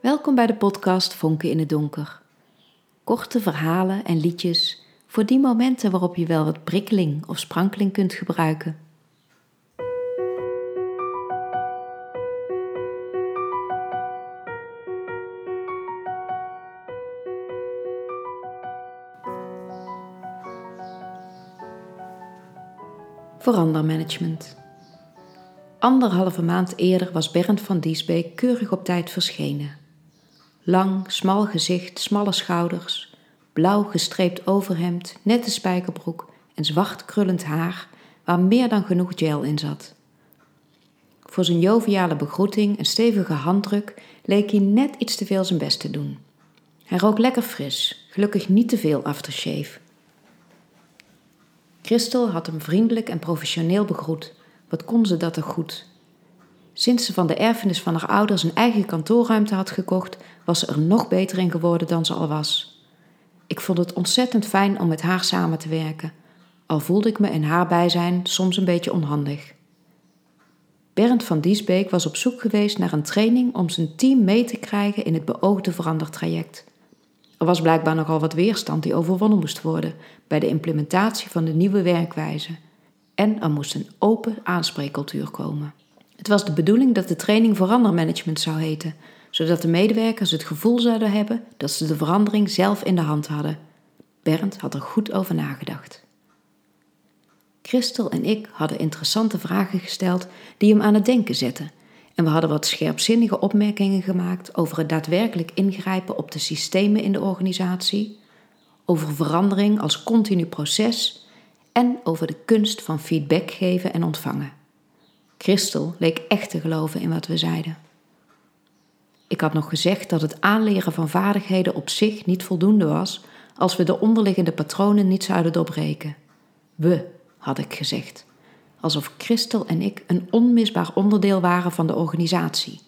Welkom bij de podcast Vonken in het Donker. Korte verhalen en liedjes voor die momenten waarop je wel wat prikkeling of sprankeling kunt gebruiken. Verandermanagement. Anderhalve maand eerder was Bernd van Diesbeek keurig op tijd verschenen. Lang, smal gezicht, smalle schouders, blauw gestreept overhemd, nette spijkerbroek en zwart krullend haar waar meer dan genoeg gel in zat. Voor zijn joviale begroeting en stevige handdruk leek hij net iets te veel zijn best te doen. Hij rook lekker fris, gelukkig niet te veel aftershave. Christel had hem vriendelijk en professioneel begroet. Wat kon ze dat toch goed? Sinds ze van de erfenis van haar ouders een eigen kantoorruimte had gekocht, was ze er nog beter in geworden dan ze al was. Ik vond het ontzettend fijn om met haar samen te werken, al voelde ik me in haar bijzijn soms een beetje onhandig. Bernd van Diesbeek was op zoek geweest naar een training om zijn team mee te krijgen in het beoogde verandertraject. Er was blijkbaar nogal wat weerstand die overwonnen moest worden bij de implementatie van de nieuwe werkwijze. En er moest een open aanspreekcultuur komen. Het was de bedoeling dat de training verandermanagement zou heten, zodat de medewerkers het gevoel zouden hebben dat ze de verandering zelf in de hand hadden. Bernd had er goed over nagedacht. Christel en ik hadden interessante vragen gesteld die hem aan het denken zetten. En we hadden wat scherpzinnige opmerkingen gemaakt over het daadwerkelijk ingrijpen op de systemen in de organisatie, over verandering als continu proces en over de kunst van feedback geven en ontvangen. Christel leek echt te geloven in wat we zeiden. Ik had nog gezegd dat het aanleren van vaardigheden op zich niet voldoende was als we de onderliggende patronen niet zouden doorbreken. We, had ik gezegd, alsof Christel en ik een onmisbaar onderdeel waren van de organisatie.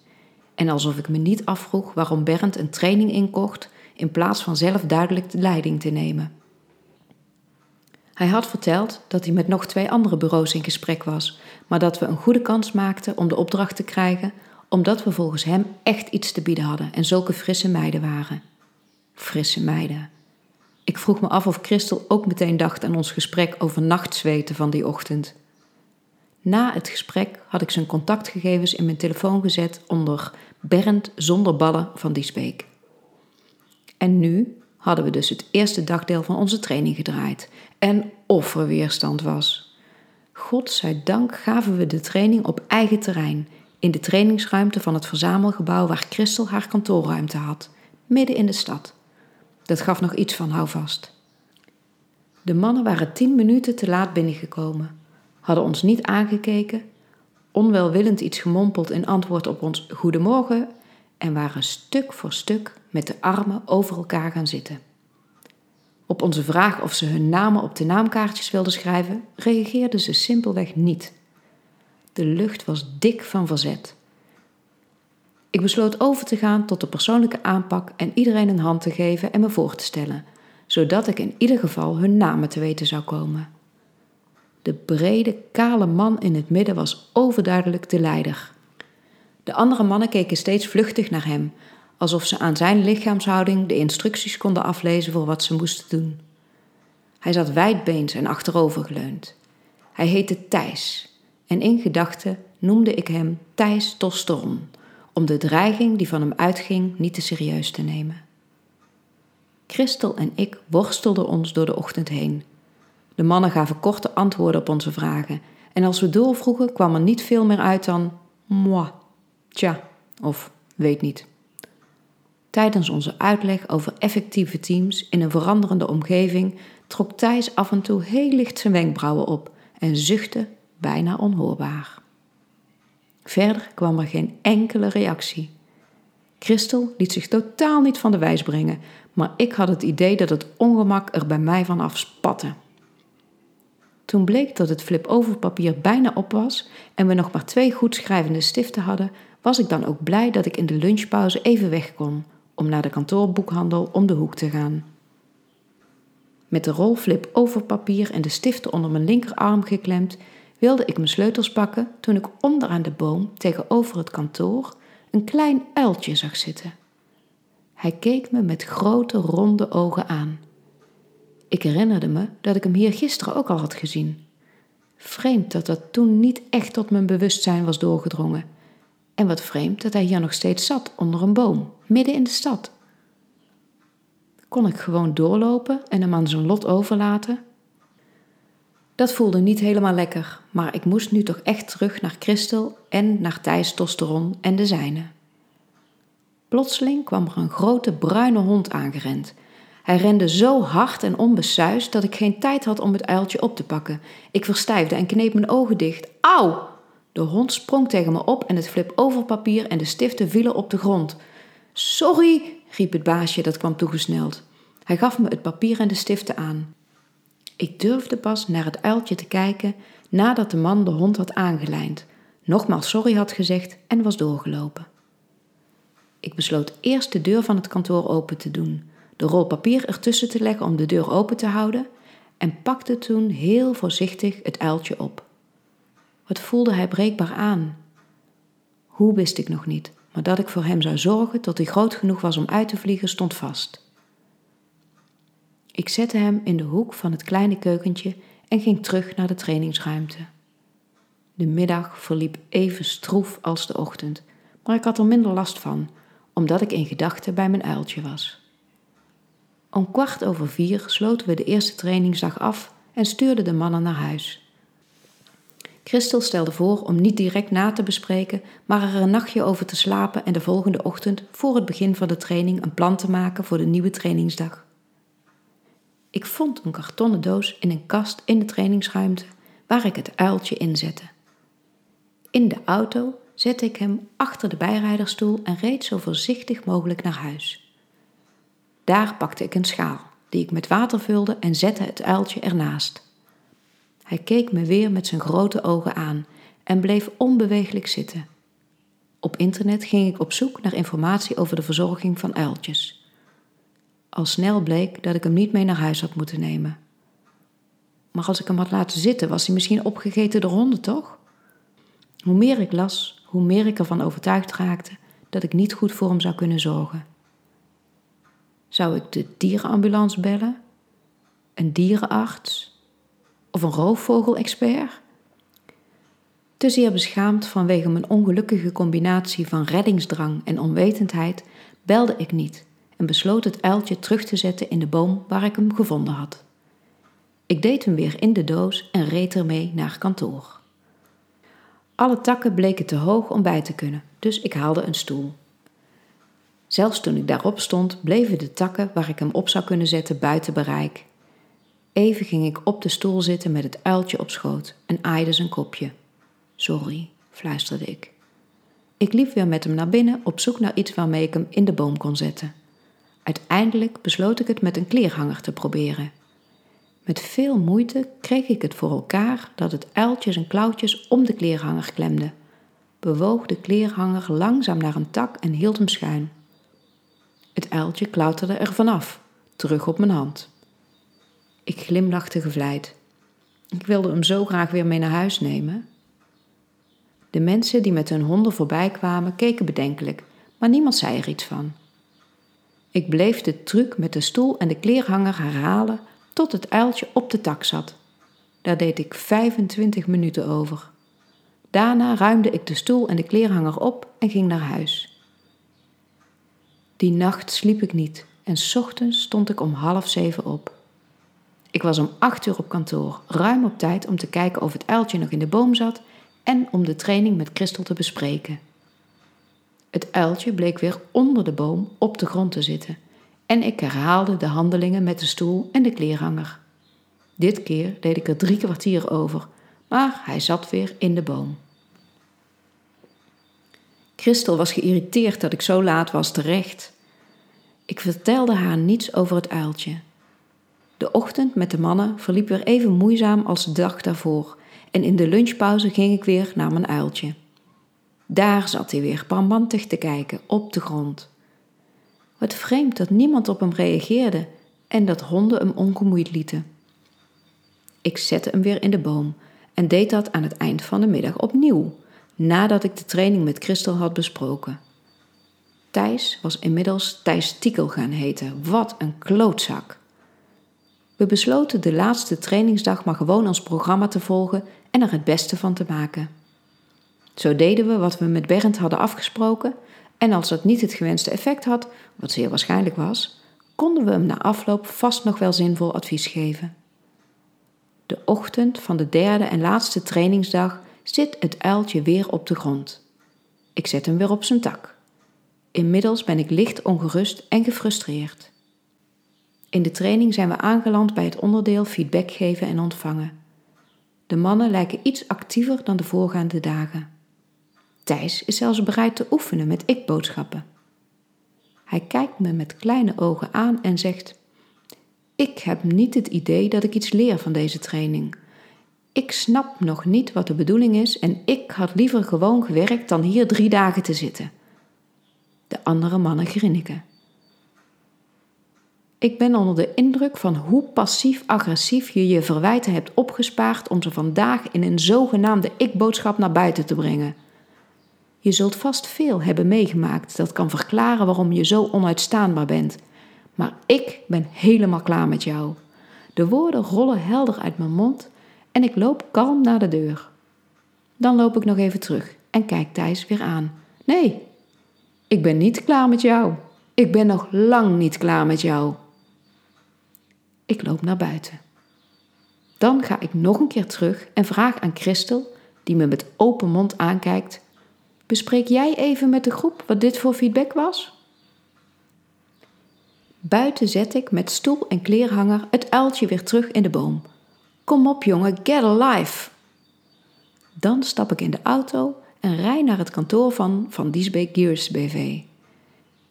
En alsof ik me niet afvroeg waarom Bernd een training inkocht in plaats van zelf duidelijk de leiding te nemen. Hij had verteld dat hij met nog twee andere bureaus in gesprek was, maar dat we een goede kans maakten om de opdracht te krijgen, omdat we volgens hem echt iets te bieden hadden en zulke frisse meiden waren. Frisse meiden. Ik vroeg me af of Christel ook meteen dacht aan ons gesprek over nachtzweten van die ochtend. Na het gesprek had ik zijn contactgegevens in mijn telefoon gezet onder Bernd zonder ballen van Diesbeek. En nu hadden we dus het eerste dagdeel van onze training gedraaid. En of er weerstand was. Godzijdank gaven we de training op eigen terrein, in de trainingsruimte van het verzamelgebouw waar Christel haar kantoorruimte had, midden in de stad. Dat gaf nog iets van houvast. De mannen waren tien minuten te laat binnengekomen, hadden ons niet aangekeken, onwelwillend iets gemompeld in antwoord op ons goedemorgen en waren stuk voor stuk met de armen over elkaar gaan zitten. Op onze vraag of ze hun namen op de naamkaartjes wilden schrijven, reageerden ze simpelweg niet. De lucht was dik van verzet. Ik besloot over te gaan tot de persoonlijke aanpak en iedereen een hand te geven en me voor te stellen, zodat ik in ieder geval hun namen te weten zou komen. De brede, kale man in het midden was overduidelijk de leider. De andere mannen keken steeds vluchtig naar hem, alsof ze aan zijn lichaamshouding de instructies konden aflezen voor wat ze moesten doen. Hij zat wijdbeens en achterovergeleund. Hij heette Thijs en in gedachten noemde ik hem Thijs Tosteron, om de dreiging die van hem uitging niet te serieus te nemen. Christel en ik worstelden ons door de ochtend heen. De mannen gaven korte antwoorden op onze vragen en als we doorvroegen kwam er niet veel meer uit dan moi, tja of weet niet. Tijdens onze uitleg over effectieve teams in een veranderende omgeving trok Thijs af en toe heel licht zijn wenkbrauwen op en zuchtte bijna onhoorbaar. Verder kwam er geen enkele reactie. Christel liet zich totaal niet van de wijs brengen, maar ik had het idee dat het ongemak er bij mij van afspatte. Toen bleek dat het flip-over papier bijna op was en we nog maar twee goed schrijvende stiften hadden, was ik dan ook blij dat ik in de lunchpauze even weg kon om naar de kantoorboekhandel om de hoek te gaan. Met de rolflip over papier en de stiften onder mijn linkerarm geklemd, wilde ik mijn sleutels pakken toen ik onderaan de boom tegenover het kantoor een klein uiltje zag zitten. Hij keek me met grote ronde ogen aan. Ik herinnerde me dat ik hem hier gisteren ook al had gezien. Vreemd dat dat toen niet echt tot mijn bewustzijn was doorgedrongen. En wat vreemd dat hij hier nog steeds zat onder een boom, midden in de stad. Kon ik gewoon doorlopen en hem aan zijn lot overlaten? Dat voelde niet helemaal lekker, maar ik moest nu toch echt terug naar Christel en naar Thijs Tosteron en de zijne. Plotseling kwam er een grote bruine hond aangerend. Hij rende zo hard en onbesuisd dat ik geen tijd had om het uiltje op te pakken. Ik verstijfde en kneep mijn ogen dicht. Auw! De hond sprong tegen me op en het flip overpapier en de stiften vielen op de grond. Sorry, riep het baasje dat kwam toegesneld. Hij gaf me het papier en de stiften aan. Ik durfde pas naar het uiltje te kijken nadat de man de hond had aangelijnd, nogmaals sorry had gezegd en was doorgelopen. Ik besloot eerst de deur van het kantoor open te doen, de rol papier ertussen te leggen om de deur open te houden en pakte toen heel voorzichtig het uiltje op. Wat voelde hij breekbaar aan? Hoe wist ik nog niet, maar dat ik voor hem zou zorgen tot hij groot genoeg was om uit te vliegen stond vast. Ik zette hem in de hoek van het kleine keukentje en ging terug naar de trainingsruimte. De middag verliep even stroef als de ochtend, maar ik had er minder last van, omdat ik in gedachten bij mijn uiltje was. Om kwart over vier sloten we de eerste trainingsdag af en stuurden de mannen naar huis. Christel stelde voor om niet direct na te bespreken, maar er een nachtje over te slapen en de volgende ochtend voor het begin van de training een plan te maken voor de nieuwe trainingsdag. Ik vond een kartonnen doos in een kast in de trainingsruimte waar ik het uiltje inzette. In de auto zette ik hem achter de bijrijderstoel en reed zo voorzichtig mogelijk naar huis. Daar pakte ik een schaal, die ik met water vulde en zette het uiltje ernaast. Hij keek me weer met zijn grote ogen aan en bleef onbeweeglijk zitten. Op internet ging ik op zoek naar informatie over de verzorging van uiltjes. Al snel bleek dat ik hem niet mee naar huis had moeten nemen. Maar als ik hem had laten zitten, was hij misschien opgegeten door honden, toch? Hoe meer ik las, hoe meer ik ervan overtuigd raakte dat ik niet goed voor hem zou kunnen zorgen. Zou ik de dierenambulance bellen? Een dierenarts? Of een roofvogelexpert? Te zeer beschaamd vanwege mijn ongelukkige combinatie van reddingsdrang en onwetendheid belde ik niet en besloot het uiltje terug te zetten in de boom waar ik hem gevonden had. Ik deed hem weer in de doos en reed ermee naar kantoor. Alle takken bleken te hoog om bij te kunnen, dus ik haalde een stoel. Zelfs toen ik daarop stond, bleven de takken waar ik hem op zou kunnen zetten buiten bereik. Even ging ik op de stoel zitten met het uiltje op schoot en aaide zijn kopje. Sorry, fluisterde ik. Ik liep weer met hem naar binnen op zoek naar iets waarmee ik hem in de boom kon zetten. Uiteindelijk besloot ik het met een kleerhanger te proberen. Met veel moeite kreeg ik het voor elkaar dat het uiltje zijn klauwtjes om de kleerhanger klemde, bewoog de kleerhanger langzaam naar een tak en hield hem schuin. Het uiltje klauterde er vanaf, terug op mijn hand. Ik glimlachte gevleid. Ik wilde hem zo graag weer mee naar huis nemen. De mensen die met hun honden voorbij kwamen keken bedenkelijk, maar niemand zei er iets van. Ik bleef de truc met de stoel en de kleerhanger herhalen tot het uiltje op de tak zat. Daar deed ik 25 minuten over. Daarna ruimde ik de stoel en de kleerhanger op en ging naar huis. Die nacht sliep ik niet en ochtends stond ik om half zeven op. Ik was om acht uur op kantoor, ruim op tijd om te kijken of het uiltje nog in de boom zat en om de training met Christel te bespreken. Het uiltje bleek weer onder de boom op de grond te zitten en ik herhaalde de handelingen met de stoel en de kleerhanger. Dit keer deed ik er drie kwartier over, maar hij zat weer in de boom. Christel was geïrriteerd dat ik zo laat was terecht. Ik vertelde haar niets over het uiltje. De ochtend met de mannen verliep weer even moeizaam als de dag daarvoor en in de lunchpauze ging ik weer naar mijn uiltje. Daar zat hij weer parmantig te kijken, op de grond. Wat vreemd dat niemand op hem reageerde en dat honden hem ongemoeid lieten. Ik zette hem weer in de boom en deed dat aan het eind van de middag opnieuw, nadat ik de training met Christel had besproken. Thijs was inmiddels Thijs Tiekel gaan heten. Wat een klootzak. We besloten de laatste trainingsdag maar gewoon ons programma te volgen en er het beste van te maken. Zo deden we wat we met Bernd hadden afgesproken en als dat niet het gewenste effect had, wat zeer waarschijnlijk was, konden we hem na afloop vast nog wel zinvol advies geven. De ochtend van de derde en laatste trainingsdag zit het uiltje weer op de grond. Ik zet hem weer op zijn tak. Inmiddels ben ik licht ongerust en gefrustreerd. In de training zijn we aangeland bij het onderdeel feedback geven en ontvangen. De mannen lijken iets actiever dan de voorgaande dagen. Thijs is zelfs bereid te oefenen met ik-boodschappen. Hij kijkt me met kleine ogen aan en zegt: Ik heb niet het idee dat ik iets leer van deze training. Ik snap nog niet wat de bedoeling is en ik had liever gewoon gewerkt dan hier drie dagen te zitten. De andere mannen grinniken. Ik ben onder de indruk van hoe passief-agressief je je verwijten hebt opgespaard om ze vandaag in een zogenaamde ik-boodschap naar buiten te brengen. Je zult vast veel hebben meegemaakt dat kan verklaren waarom je zo onuitstaanbaar bent. Maar ik ben helemaal klaar met jou. De woorden rollen helder uit mijn mond en ik loop kalm naar de deur. Dan loop ik nog even terug en kijk Thijs weer aan. Nee, ik ben niet klaar met jou. Ik ben nog lang niet klaar met jou. Ik loop naar buiten. Dan ga ik nog een keer terug en vraag aan Christel, die me met open mond aankijkt: Bespreek jij even met de groep wat dit voor feedback was? Buiten zet ik met stoel en kleerhanger het uiltje weer terug in de boom. Kom op jongen, get alive! Dan stap ik in de auto en rij naar het kantoor van Van Diesbeek Gears BV.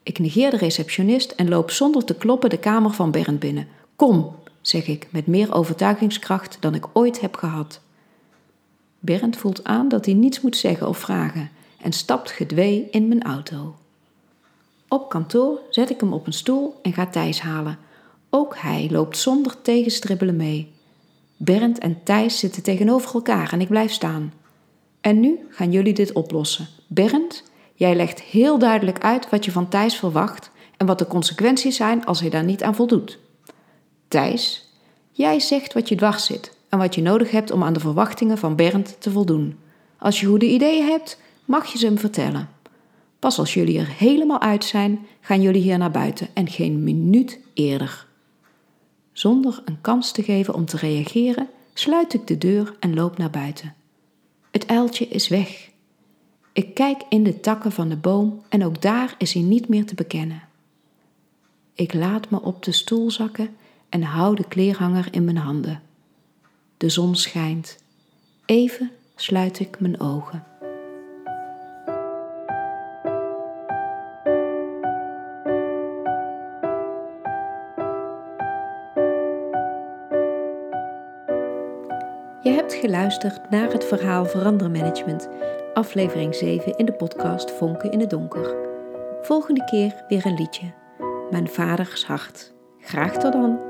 Ik negeer de receptionist en loop zonder te kloppen de kamer van Bernd binnen. Kom, zeg ik met meer overtuigingskracht dan ik ooit heb gehad. Bernd voelt aan dat hij niets moet zeggen of vragen en stapt gedwee in mijn auto. Op kantoor zet ik hem op een stoel en ga Thijs halen. Ook hij loopt zonder tegenstribbelen mee. Bernd en Thijs zitten tegenover elkaar en ik blijf staan. En nu gaan jullie dit oplossen. Bernd, jij legt heel duidelijk uit wat je van Thijs verwacht en wat de consequenties zijn als hij daar niet aan voldoet. Thijs, jij zegt wat je dwars zit en wat je nodig hebt om aan de verwachtingen van Bernd te voldoen. Als je goede ideeën hebt, mag je ze hem vertellen. Pas als jullie er helemaal uit zijn, gaan jullie hier naar buiten en geen minuut eerder. Zonder een kans te geven om te reageren, sluit ik de deur en loop naar buiten. Het uiltje is weg. Ik kijk in de takken van de boom en ook daar is hij niet meer te bekennen. Ik laat me op de stoel zakken en hou de kleerhanger in mijn handen. De zon schijnt. Even sluit ik mijn ogen. Je hebt geluisterd naar het verhaal Verandermanagement, aflevering 7 in de podcast Vonken in het Donker. Volgende keer weer een liedje. Mijn vaders hart. Graag tot dan!